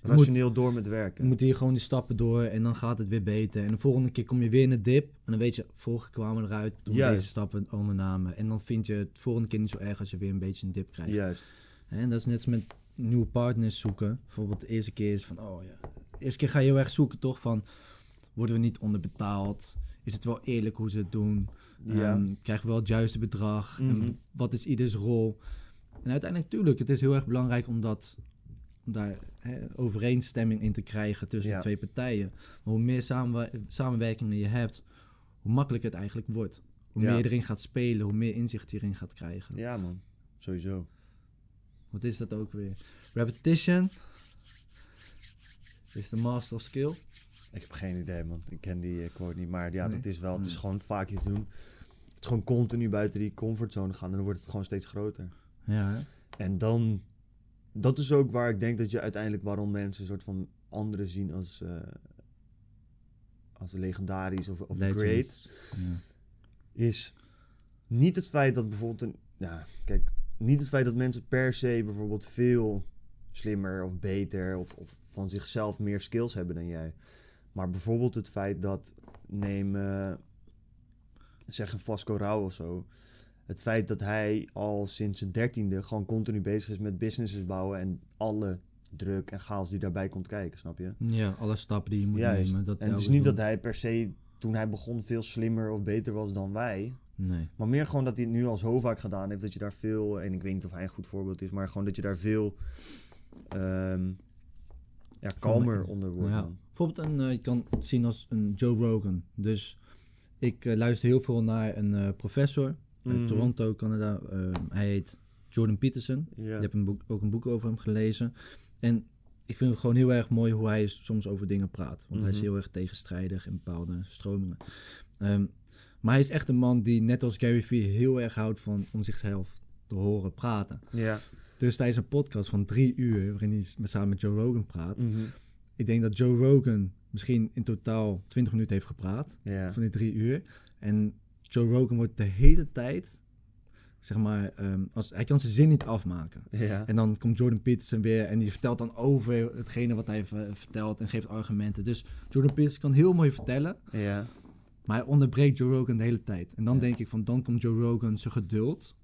rationeel door met Je werken. moet hier gewoon die stappen door en dan gaat het weer beter. En de volgende keer kom je weer in de dip. En dan weet je, vorige kwamen eruit Juist. deze stappen ondernamen. En dan vind je het volgende keer niet zo erg als je weer een beetje een dip krijgt. Juist. En dat is net als met nieuwe partners zoeken. Bijvoorbeeld de eerste keer is van, oh ja. De eerste keer ga je heel erg zoeken toch van, worden we niet onderbetaald? Is het wel eerlijk hoe ze het doen? Ja. Ehm, krijgen we wel het juiste bedrag? Mhm. En wat is ieders rol? En uiteindelijk, tuurlijk, het is heel erg belangrijk om dat om daar hè, overeenstemming in te krijgen tussen Ja. de twee partijen. Maar hoe meer samenwer- samenwerkingen je hebt, hoe makkelijker het eigenlijk wordt. Hoe Ja. meer je erin gaat spelen, hoe meer inzicht je erin gaat krijgen. Ja, man. Sowieso. Wat is dat ook weer? Repetition is the master of skill. Ik heb geen idee, man. Ik ken die quote niet. Maar ja, Nee. dat is wel. Het is gewoon vaak iets doen. Het is gewoon continu buiten die comfortzone gaan. En dan wordt het gewoon steeds groter. Ja, hè? En dan... Dat is ook waar ik denk dat je uiteindelijk... Waarom mensen een soort van anderen zien als... eh, als legendarisch of, of great. Ja. is niet het feit dat bijvoorbeeld een. Ja, kijk, niet het feit dat mensen per se bijvoorbeeld veel slimmer of beter of, of van zichzelf meer skills hebben dan jij. Maar bijvoorbeeld het feit dat neem eh, zeg een Vasco Rauw of zo. Het feit dat hij al sinds zijn dertiende gewoon continu bezig is met businesses bouwen en alle druk en chaos die daarbij komt kijken, snap je? ja, alle stappen die je moet Juist. nemen. Dat en het is niet doen. dat hij per se toen hij begon veel slimmer of beter was dan wij. Nee. Maar meer gewoon dat hij het nu al zo vaak gedaan heeft. Dat je daar veel. En ik weet niet of hij een goed voorbeeld is. Maar gewoon dat je daar veel. ehm, ja, kalmer onder wordt. Ja. Bijvoorbeeld, een, eh, je kan het zien als een Joe Rogan. Dus ik eh, luister heel veel naar een eh, professor uit Mhm. Toronto, Canada. Eh, hij heet Jordan Peterson. Je hebt een boek, ook een boek over hem gelezen. En ik vind het gewoon heel erg mooi hoe hij soms over dingen praat. Want hij is Mhm. heel erg tegenstrijdig in bepaalde stromingen. Ehm, maar hij is echt een man die, net als Gary Vee, heel erg houdt van om zichzelf te horen praten. ja. Dus tijdens een podcast van drie uur, waarin hij samen met Joe Rogan praat. Mhm. Ik denk dat Joe Rogan misschien in totaal 20 minuten heeft gepraat van die drie uur. En Joe Rogan wordt de hele tijd, zeg maar, ehm, als, hij kan zijn zin niet afmaken. Ja. En dan komt Jordan Peterson weer en die vertelt dan over hetgene wat hij vertelt en geeft argumenten. Dus Jordan Peterson kan heel mooi vertellen, Ja. maar hij onderbreekt Joe Rogan de hele tijd. En dan Ja. denk ik van, dan komt Joe Rogan zijn geduld.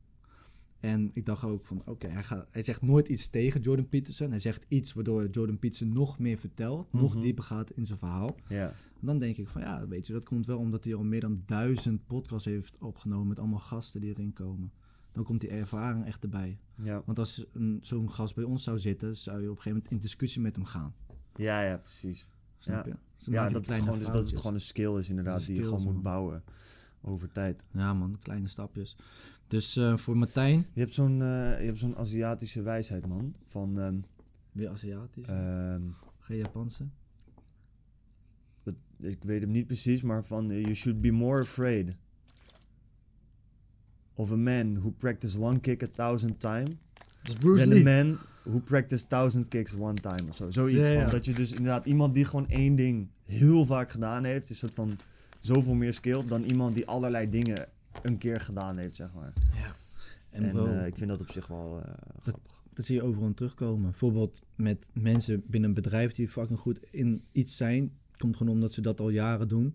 En ik dacht ook van, oké, hij hij, hij zegt nooit iets tegen Jordan Peterson. Hij zegt iets waardoor Jordan Peterson nog meer vertelt, nog Mhm. dieper gaat in zijn verhaal. En dan denk ik van, ja, weet je, dat komt wel omdat hij al meer dan duizend podcasts heeft opgenomen met allemaal gasten die erin komen. Dan komt die ervaring echt erbij. Want als zo'n gast bij ons zou zitten, zou je op een gegeven moment in discussie met hem gaan. Ja, ja, precies. Snap Ja. je? Dus Ja, dat is, gewoon, dus dat het gewoon een skill is inderdaad. Die je gewoon moet man. bouwen. Over tijd. Ja man, kleine stapjes. Dus eh, voor Martijn, Je hebt zo'n eh, je hebt zo'n Aziatische wijsheid, man. Van. ehm, weer Aziatisch, ehm, geen Japanse. dat- ik weet hem niet precies, maar van. eh, You should be more afraid. Of a man who practiced one kick a thousand times. Than a Lee. man who practiced thousand kicks one time of zo. Zoiets Ja, ja. van dat je dus inderdaad iemand die gewoon één ding heel vaak gedaan heeft, is een soort van zoveel meer skill dan iemand die allerlei dingen een keer gedaan heeft, zeg maar. En, En, eh, ik vind dat op zich wel eh, grappig. dat zie je overal terugkomen. Bijvoorbeeld met mensen binnen een bedrijf die fucking goed in iets zijn. Komt gewoon omdat ze dat al jaren doen.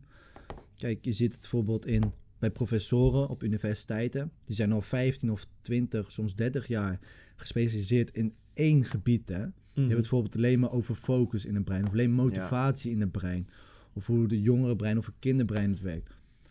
Kijk, je ziet het bijvoorbeeld in bij professoren op universiteiten. Die zijn al 15 of 20, soms 30 jaar gespecialiseerd in één gebied. Hè? Je Mhm. hebt bijvoorbeeld alleen maar over focus in het brein. Of alleen motivatie in het brein. Of hoe de jongere brein of het kinderbrein het werkt.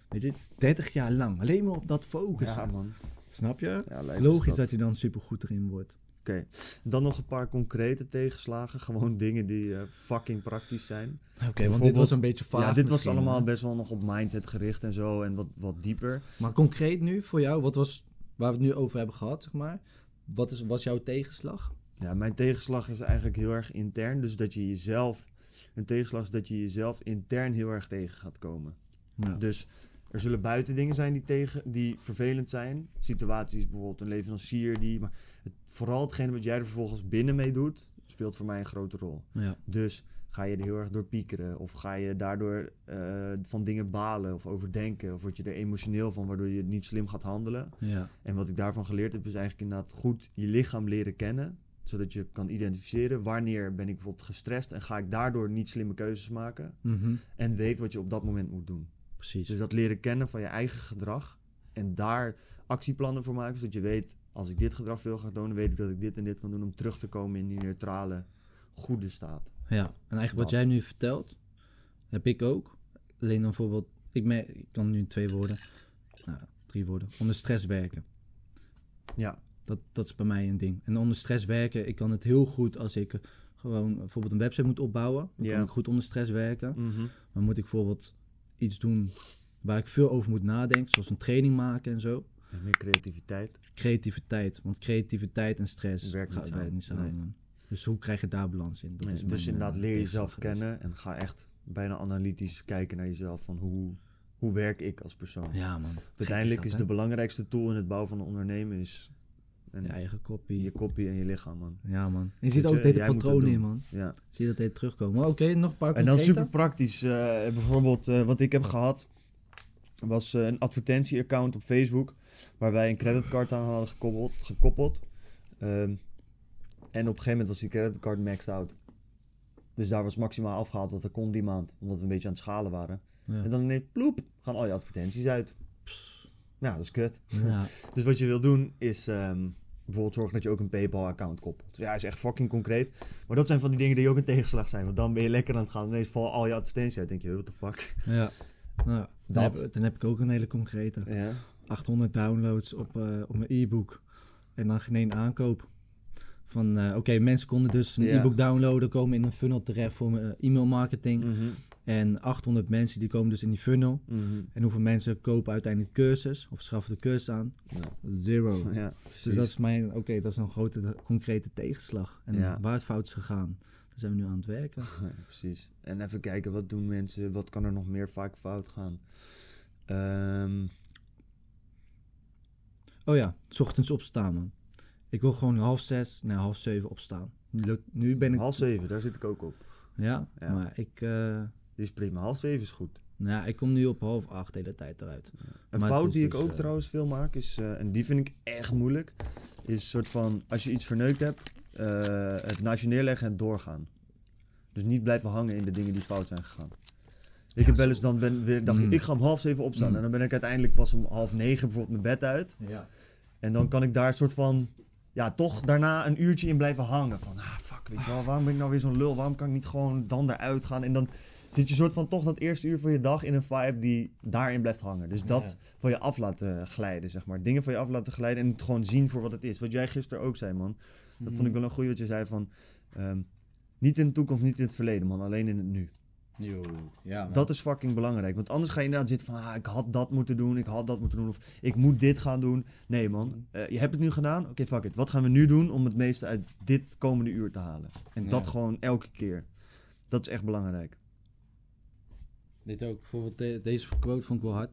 Weet je, 30 jaar lang. Alleen maar op dat focussen. Ja, man. Snap je? Ja, het is logisch dat. dat je dan supergoed erin wordt. Oké. Dan nog een paar concrete tegenslagen. Gewoon dingen die eh, fucking praktisch zijn. Oké, want dit was een beetje vaag ja, dit was allemaal hè? best wel nog op mindset gericht en zo. En wat, wat dieper. Maar concreet nu voor jou, wat was waar we het nu over hebben gehad, zeg maar. Wat is, was jouw tegenslag? Ja, mijn tegenslag is eigenlijk heel erg intern. Dus dat je jezelf... Een tegenslag is dat je jezelf intern heel erg tegen gaat komen. Ja. Dus er zullen buiten dingen zijn die, tegen, die vervelend zijn. Situaties, bijvoorbeeld een leverancier die... Maar het, vooral hetgene wat jij er vervolgens binnen mee doet, speelt voor mij een grote rol. ja. Dus ga je er heel erg door piekeren? Of ga je daardoor eh, van dingen balen of overdenken? Of word je er emotioneel van, waardoor je niet slim gaat handelen? ja. En wat ik daarvan geleerd heb, is eigenlijk inderdaad goed je lichaam leren kennen. Zodat je kan identificeren wanneer ben ik bijvoorbeeld gestrest en ga ik daardoor niet slimme keuzes maken. Mhm. En weet wat je op dat moment moet doen. Precies. Dus dat leren kennen van je eigen gedrag. En daar actieplannen voor maken. Zodat je weet, als ik dit gedrag veel ga doen, dan weet ik dat ik dit en dit kan doen om terug te komen in die neutrale, goede staat. Ja, en eigenlijk wat Dat. jij nu vertelt, heb ik ook. Alleen dan bijvoorbeeld, ik, merk, ik kan nu twee woorden, nou, drie woorden, onder stress werken. Ja, Dat, dat is bij mij een ding. En onder stress werken, ik kan het heel goed als ik gewoon bijvoorbeeld een website moet opbouwen, dan Ja. kan ik goed onder stress werken. Mhm. Maar moet ik bijvoorbeeld iets doen waar ik veel over moet nadenken, zoals een training maken en zo. En meer creativiteit. Creativiteit, want creativiteit en stress Werkt samen. niet samen. Nee. Dus hoe krijg je daar balans in? Dat Nee, is dus mijn, inderdaad, eh, leer jezelf kennen en ga echt bijna analytisch kijken naar jezelf. Van hoe, hoe werk ik als persoon? Ja, man. Uiteindelijk is dat, de belangrijkste tool in het bouwen van een ondernemen is en je eigen kopie. je kopie en je lichaam, man. Ja, man. En je ziet ook dat patronen in, man. Ja. Zie je dat deze terugkomen. Maar oké, nog een paar En dan super praktisch. eh, bijvoorbeeld eh, wat ik heb gehad was eh, een advertentie-account op Facebook waar wij een creditcard aan hadden gekoppeld. gekoppeld. Ehm, en op een gegeven moment was die creditcard maxed out. Dus daar was maximaal afgehaald wat er kon die maand. Omdat we een beetje aan het schalen waren. Ja. En dan ineens, ploep, gaan al je advertenties uit. Ja, dat is kut. Ja. (laughs) Dus wat je wil doen is ehm, bijvoorbeeld zorgen dat je ook een PayPal-account koppelt. Dus ja, is echt fucking concreet. Maar dat zijn van die dingen die ook een tegenslag zijn. Want dan ben je lekker aan het gaan. Ineens vallen al je advertenties uit. denk je, what the fuck. ja. Nou, dan, Dat. heb, dan heb ik ook een hele concrete. Ja. 800 downloads op, eh, op mijn e-book. En dan geen één aankoop. Van, eh, oké, mensen konden dus een e-book downloaden, komen in een funnel terecht voor mijn eh, e-mail marketing. Mhm. En 800 mensen die komen dus in die funnel. Mhm. En hoeveel mensen kopen uiteindelijk de cursus of schaffen de cursus aan? Ja. Zero. Ja, Dus dat is mijn, oké, dat is een grote concrete tegenslag. En Ja. waar het fout is gegaan, daar zijn we nu aan het werken. (laughs) Ja, precies. En even kijken, wat doen mensen? Wat kan er nog meer vaak fout gaan? Ehm, Oh ja, s ochtends opstaan man. Ik wil gewoon half zes, nee half zeven opstaan. Nu, ben ik, half zeven, daar zit ik ook op. ja, Ja. maar ik, eh, Die is prima. Half zeven is goed. nou, ja, ik kom nu op half acht de hele tijd eruit. Een Maar fout die ik dus, ook eh, trouwens veel maak, is, eh, en die vind ik echt moeilijk, is een soort van, als je iets verneukt hebt, het naast je neerleggen en doorgaan. Dus niet blijven hangen in de dingen die fout zijn gegaan. Ik heb wel eens dan ben, weer, dacht ik, Mm. ik ga om half zeven opstaan. Mm. En dan ben ik uiteindelijk pas om half negen bijvoorbeeld mijn bed uit. Ja. En dan kan ik daar een soort van, ja, toch daarna een uurtje in blijven hangen. Van, ah, fuck, weet je wel, waarom ben ik nou weer zo'n lul? Waarom kan ik niet gewoon dan eruit gaan? En dan zit je soort van toch dat eerste uur van je dag in een vibe die daarin blijft hangen. Dus dat Ja. van je af laten glijden, zeg maar. Dingen van je af laten glijden en het gewoon zien voor wat het is. Wat jij gisteren ook zei, man. Dat vond ik wel een goeie wat je zei van, ehm, niet in de toekomst, niet in het verleden, man. Alleen in het nu. Yo, ja Dat is fucking belangrijk. Want anders ga je inderdaad zitten van... Ah, ik had dat moeten doen, ik had dat moeten doen. Of ik moet dit gaan doen. Nee man, Eh, je hebt het nu gedaan. Oké, fuck it. Wat gaan we nu doen om het meeste uit dit komende uur te halen? En dat gewoon elke keer. Dat is echt belangrijk. Dit ook, bijvoorbeeld de- deze quote vond ik wel hard.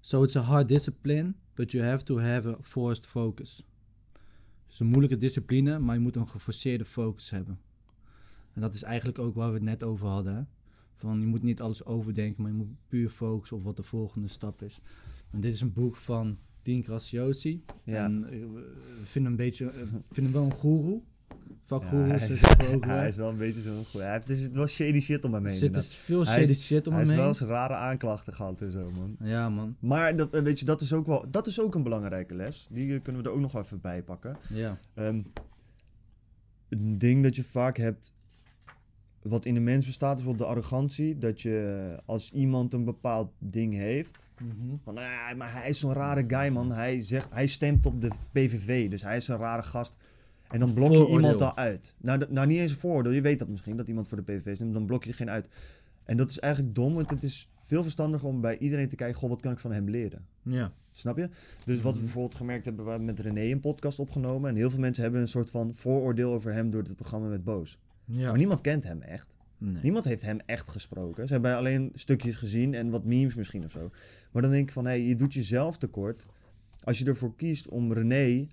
So it's a hard discipline, but you have to have a forced focus. Het is een moeilijke discipline, maar je moet een geforceerde focus hebben. En dat is eigenlijk ook waar we het net over hadden. Hè? Van je moet niet alles overdenken, maar je moet puur focussen op wat de volgende stap is. En dit is een boek van Dean Graziosi. Ja. En eh, we vinden een beetje, eh, vinden wel een goeroe. Vakgoeroes hij, ja, is, we (laughs) ook wel. hij is wel een beetje zo'n goeie. Hij heeft er zit wel shady shit om hem Er heen. zit inderdaad. dus veel Hij is- shady shit om Hij hem heeft wel heen. eens rare aanklachten gehad en zo, man. Ja man, Maar dat, eh, weet je, dat is, ook wel, dat is ook een belangrijke les. Die kunnen we er ook nog wel even bij pakken. ja. Ehm, een ding dat je vaak hebt, wat in de mens bestaat, is wel de arrogantie. Dat je als iemand een bepaald ding heeft, Mhm. van ah, maar hij is zo'n rare guy man. Hij, zegt, hij stemt op de PVV, dus hij is een rare gast. En dan blok je Vooroordeel. iemand daar uit. Nou, nou, niet eens een vooroordeel. Je weet dat misschien, dat iemand voor de PVV stemt. Dan blok je er geen uit. En dat is eigenlijk dom, want het is veel verstandiger om bij iedereen te kijken... Goh, wat kan ik van hem leren? Ja. Snap je? Dus wat we Mhm. bijvoorbeeld gemerkt hebben, we hebben met René een podcast opgenomen. En heel veel mensen hebben een soort van vooroordeel over hem door het programma met Boos. Ja. Maar niemand kent hem echt. Nee. Niemand heeft hem echt gesproken. Ze hebben alleen stukjes gezien en wat memes misschien of zo. Maar dan denk ik van, hé, je doet jezelf tekort. Als je ervoor kiest om René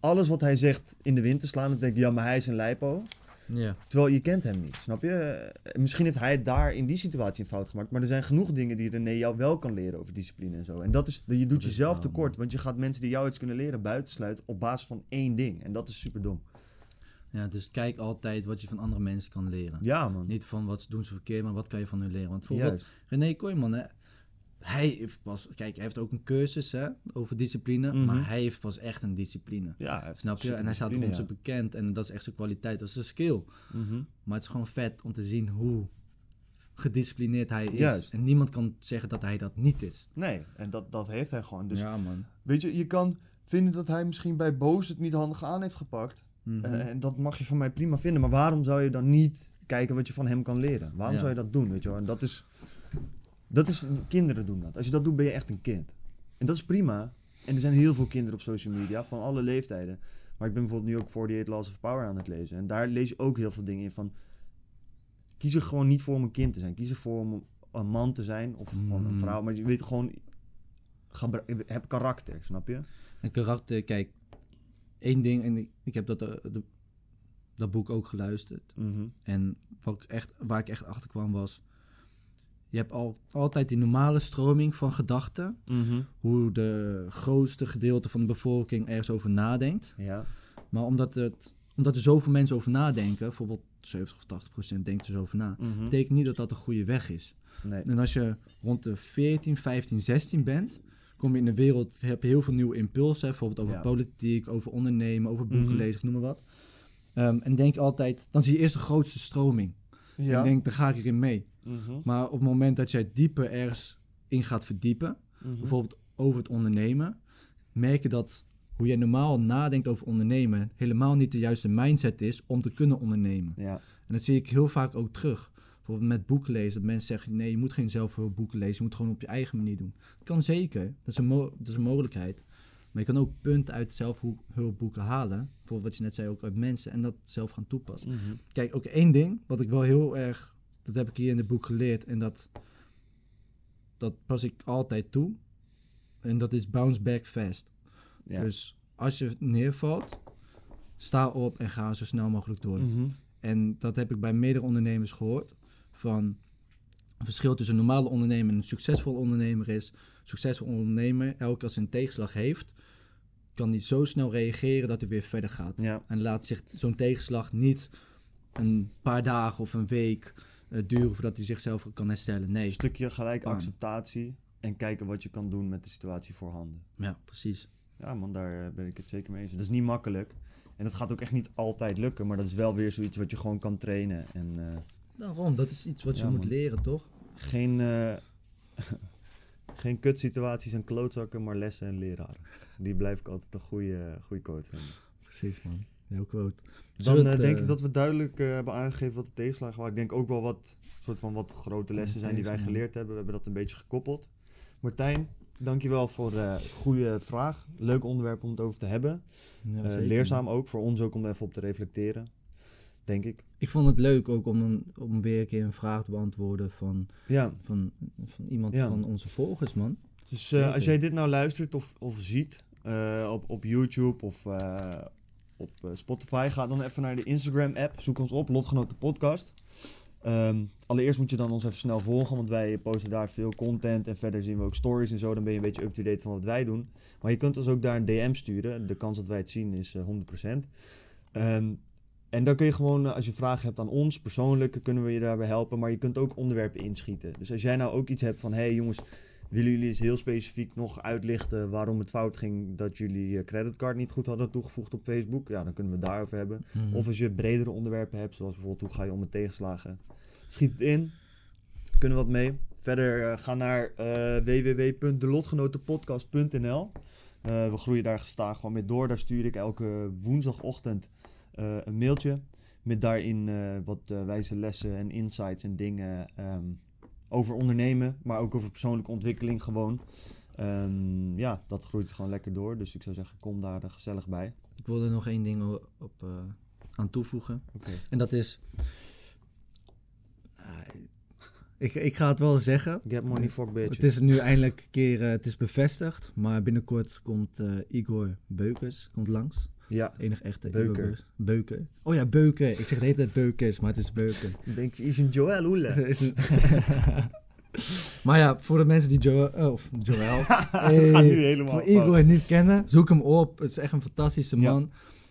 alles wat hij zegt in de wind te slaan. Dan denk je, ja, maar hij is een lijpo. Ja. Terwijl je kent hem niet, snap je? Eh, Misschien heeft hij daar in die situatie een fout gemaakt. Maar er zijn genoeg dingen die René jou wel kan leren over discipline en zo. En dat is, je doet jezelf tekort. Want je gaat mensen die jou iets kunnen leren buitensluiten op basis van één ding. En dat is super dom. Ja, dus kijk altijd wat je van andere mensen kan leren. Ja, man. Niet van wat doen ze verkeerd, maar wat kan je van hun leren. Want bijvoorbeeld Juist. René Kooijman, hè, hij heeft pas, kijk, hij heeft ook een cursus hè, over discipline, Mhm. maar hij heeft pas echt een discipline. Ja, Snap je? En hij staat erom zo bekend en dat is echt zijn kwaliteit, dat is zijn skill. Mhm. Maar het is gewoon vet om te zien hoe gedisciplineerd hij is. Juist. En niemand kan zeggen dat hij dat niet is. Nee, en dat, dat heeft hij gewoon. Dus ja, man. Weet je, je kan vinden dat hij misschien bij Boos het niet handig aan heeft gepakt. Mhm. Eh, en dat mag je van mij prima vinden. Maar waarom zou je dan niet kijken wat je van hem kan leren? Waarom Ja. zou je dat doen, weet je wel? En dat is... Dat is... Kinderen doen dat. Als je dat doet, ben je echt een kind. En dat is prima. En er zijn heel veel kinderen op social media, van alle leeftijden. Maar ik ben bijvoorbeeld nu ook 48 Laws of Power aan het lezen. En daar lees je ook heel veel dingen in van... Kies er gewoon niet voor om een kind te zijn. Kies ervoor om een man te zijn. Of gewoon een Mm. vrouw. Maar je weet gewoon... Heb karakter, snap je? En karakter, kijk, één ding, en ik, heb dat, eh, de- dat boek ook geluisterd. Mhm. En wat ik echt, waar ik echt achter kwam was, je hebt al, altijd die normale stroming van gedachten, Mhm. hoe de grootste gedeelte van de bevolking ergens over nadenkt. Ja. Maar omdat, het, omdat er zoveel mensen over nadenken, bijvoorbeeld 70 of 80 procent denkt er zo over na, Mhm. betekent niet dat dat een goede weg is. Nee. En als je rond de 14, 15, 16 bent, kom je in de wereld, heb je heel veel nieuwe impulsen, bijvoorbeeld over Ja. politiek, over ondernemen, over boeken Mhm. lezen, noem maar wat. Ehm, en denk altijd, dan zie je eerst de grootste stroming. Ja. En denk, daar ga ik erin mee. Mhm. Maar op het moment dat jij dieper ergens in gaat verdiepen, Mhm. bijvoorbeeld over het ondernemen, merk je dat hoe jij normaal nadenkt over ondernemen helemaal niet de juiste mindset is om te kunnen ondernemen. Ja. En dat zie ik heel vaak ook terug. Bijvoorbeeld met boeken lezen. Dat mensen zeggen, nee, je moet geen zelfhulpboeken lezen. Je moet gewoon op je eigen manier doen. Dat kan zeker. Dat is een, dat is een mogelijkheid. Maar je kan ook punten uit zelfhulpboeken halen. Bijvoorbeeld wat je net zei, ook uit mensen. En dat zelf gaan toepassen. Mhm. Kijk, ook één ding wat ik wel heel erg... Dat heb ik hier in het boek geleerd. En dat, dat pas ik altijd toe. En dat is bounce back fast. Ja. Dus als je neervalt, sta op en ga zo snel mogelijk door. Mhm. En dat heb ik bij meerdere ondernemers gehoord. Van het verschil tussen een normale ondernemer en een succesvol ondernemer is. Een succesvol ondernemer, elke als een tegenslag heeft, kan hij zo snel reageren dat hij weer verder gaat. Ja. En laat zich zo'n tegenslag niet een paar dagen of een week eh, duren voordat hij zichzelf kan herstellen. Een Nee, stukje gelijk Bam. acceptatie en kijken wat je kan doen met de situatie voorhanden. ja, precies. Ja man, daar eh, ben ik het zeker mee eens. Dat is niet makkelijk. En dat gaat ook echt niet altijd lukken, maar dat is wel weer zoiets wat je gewoon kan trainen. En eh, Daarom, dat is iets wat je Ja, moet man. leren, toch? geen, eh (laughs) geen kutsituaties en klootzakken, maar lessen en leraren. Die blijf ik altijd een goede, goede quote vinden. Precies, man. Heel quote. Dan eh, denk eh, ik dat we duidelijk eh, hebben aangegeven wat de tegenslagen waren. Ik denk ook wel wat, soort van wat grote lessen zijn die wij geleerd hebben. We hebben dat een beetje gekoppeld. Martijn, dankjewel voor de goede vraag. Leuk onderwerp om het over te hebben. Ja, Eh, leerzaam ook, voor ons ook om er even op te reflecteren. Denk ik. Ik vond het leuk ook om, een, om weer een keer een vraag te beantwoorden van, Ja, van, van iemand Ja. van onze volgers, man. dus eh, als jij dit nou luistert of, of ziet eh, op, op YouTube of eh, op Spotify, ga dan even naar de Instagram-app. Zoek ons op, Lotgenoten Podcast. Ehm, allereerst moet je dan ons even snel volgen, want wij posten daar veel content. En verder zien we ook stories en zo. Dan ben je een beetje up-to-date van wat wij doen. Maar je kunt ons ook daar een DM sturen. De kans dat wij het zien is eh, 100%. Ehm, en dan kun je gewoon, eh, als je vragen hebt aan ons, persoonlijk, kunnen we je daarbij helpen. Maar je kunt ook onderwerpen inschieten. Dus als jij nou ook iets hebt van, hé hey jongens, willen jullie eens heel specifiek nog uitlichten waarom het fout ging dat jullie eh, creditcard niet goed hadden toegevoegd op Facebook? Ja, dan kunnen we het daarover hebben. Mhm. Of als je bredere onderwerpen hebt, zoals bijvoorbeeld hoe ga je om met tegenslagen. Schiet het in. Kunnen we wat mee. Verder eh, ga naar eh www.delotgenotenpodcast.nl We groeien daar gestaag gewoon mee door. Daar stuur ik elke woensdagochtend een mailtje. Met daarin eh, wat eh, wijze lessen en insights en dingen ehm, over ondernemen. Maar ook over persoonlijke ontwikkeling gewoon. Ehm, ja, dat groeit gewoon lekker door. Dus ik zou zeggen, kom daar eh, gezellig bij. Ik wil er nog één ding op, eh, aan toevoegen. Oké. En dat is... Ik, ik ga het wel zeggen. Get money, fuck bitches. Het is nu eindelijk een keer eh, het is bevestigd. Maar binnenkort komt eh, Igor Beukers komt langs. Ja, Enig echte Beukers. Beuker. Oh ja, Beuker. Ik zeg de hele tijd Beukers, maar het is Beuker. dan denk je, is een Joel Oele. (laughs) Is (laughs) maar ja, voor de mensen die Joel... oh, of Joel. We gaan nu helemaal Voor. Igor niet kennen, zoek hem op. Het is echt een fantastische Ja. man.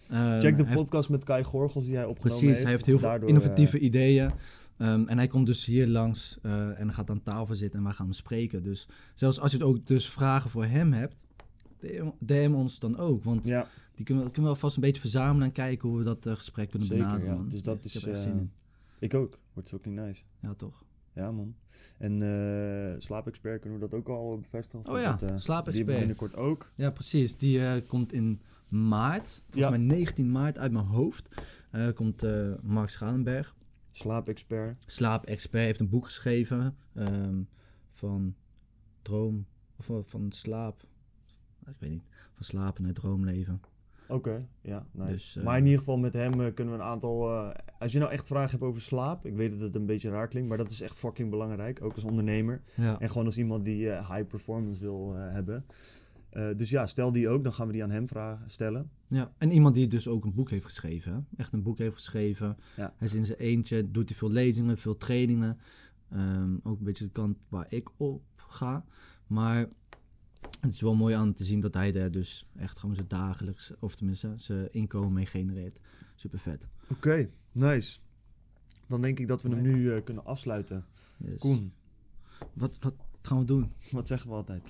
Ehm, Check de hij heeft- podcast met Kai Gorgels die hij opgenomen Precies, heeft. hij heeft heel veel innovatieve eh, ideeën. Ehm, en hij komt dus hier langs eh, en gaat aan tafel zitten en wij gaan hem spreken. Dus zelfs als je het ook dus vragen voor hem hebt, DM, DM ons dan ook. Want ja, die kunnen we, kunnen we alvast een beetje verzamelen en kijken hoe we dat eh, gesprek kunnen Zeker, benaderen. ja. man. Dus dat ik is, heb er echt eh, zin in. ik ook. Wordt fucking nice. Ja, toch? Ja, man. En eh slaapexpert kunnen we dat ook al bevestigen? Oh ja, dat, eh, slaapexpert. Die binnenkort ook. Ja, precies. Die eh, komt in maart, volgens Ja. mij 19 maart uit mijn hoofd, eh, komt eh, Mark Schalenberg. Slaapexpert. Slaapexpert heeft een boek geschreven ehm, van droom, of van- van slaap, ik weet niet, van slapen naar droomleven. Oké, ja, nice. Dus, eh, maar in ieder geval met hem eh, kunnen we een aantal... eh, als je nou echt vragen hebt over slaap, ik weet dat het een beetje raar klinkt, maar dat is echt fucking belangrijk, ook als ondernemer. Ja, En gewoon als iemand die high performance wil hebben. Dus ja, stel die ook, dan gaan we die aan hem vragen, stellen. ja. En iemand die dus ook een boek heeft geschreven, hè? echt een boek heeft geschreven. Ja. Hij is in zijn eentje, doet hij veel lezingen, veel trainingen. Ehm, ook een beetje de kant waar ik op ga. Maar het is wel mooi aan te zien dat hij daar dus echt gewoon zijn dagelijks, of tenminste zijn inkomen mee genereert. Super vet. Oké, nice. Dan denk ik dat we hem nu eh, kunnen afsluiten. Koen, Wat, wat gaan we doen? wat zeggen we altijd?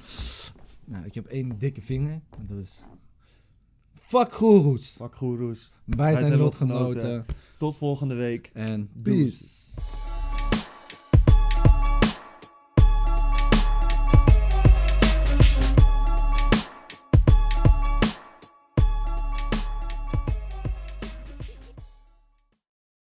Nou, ik heb één dikke vinger. En dat is... Fuck goeroes. Fuck goeroes. Wij, zijn zijn lotgenoten. lotgenoten. Tot volgende week. En Doei. peace.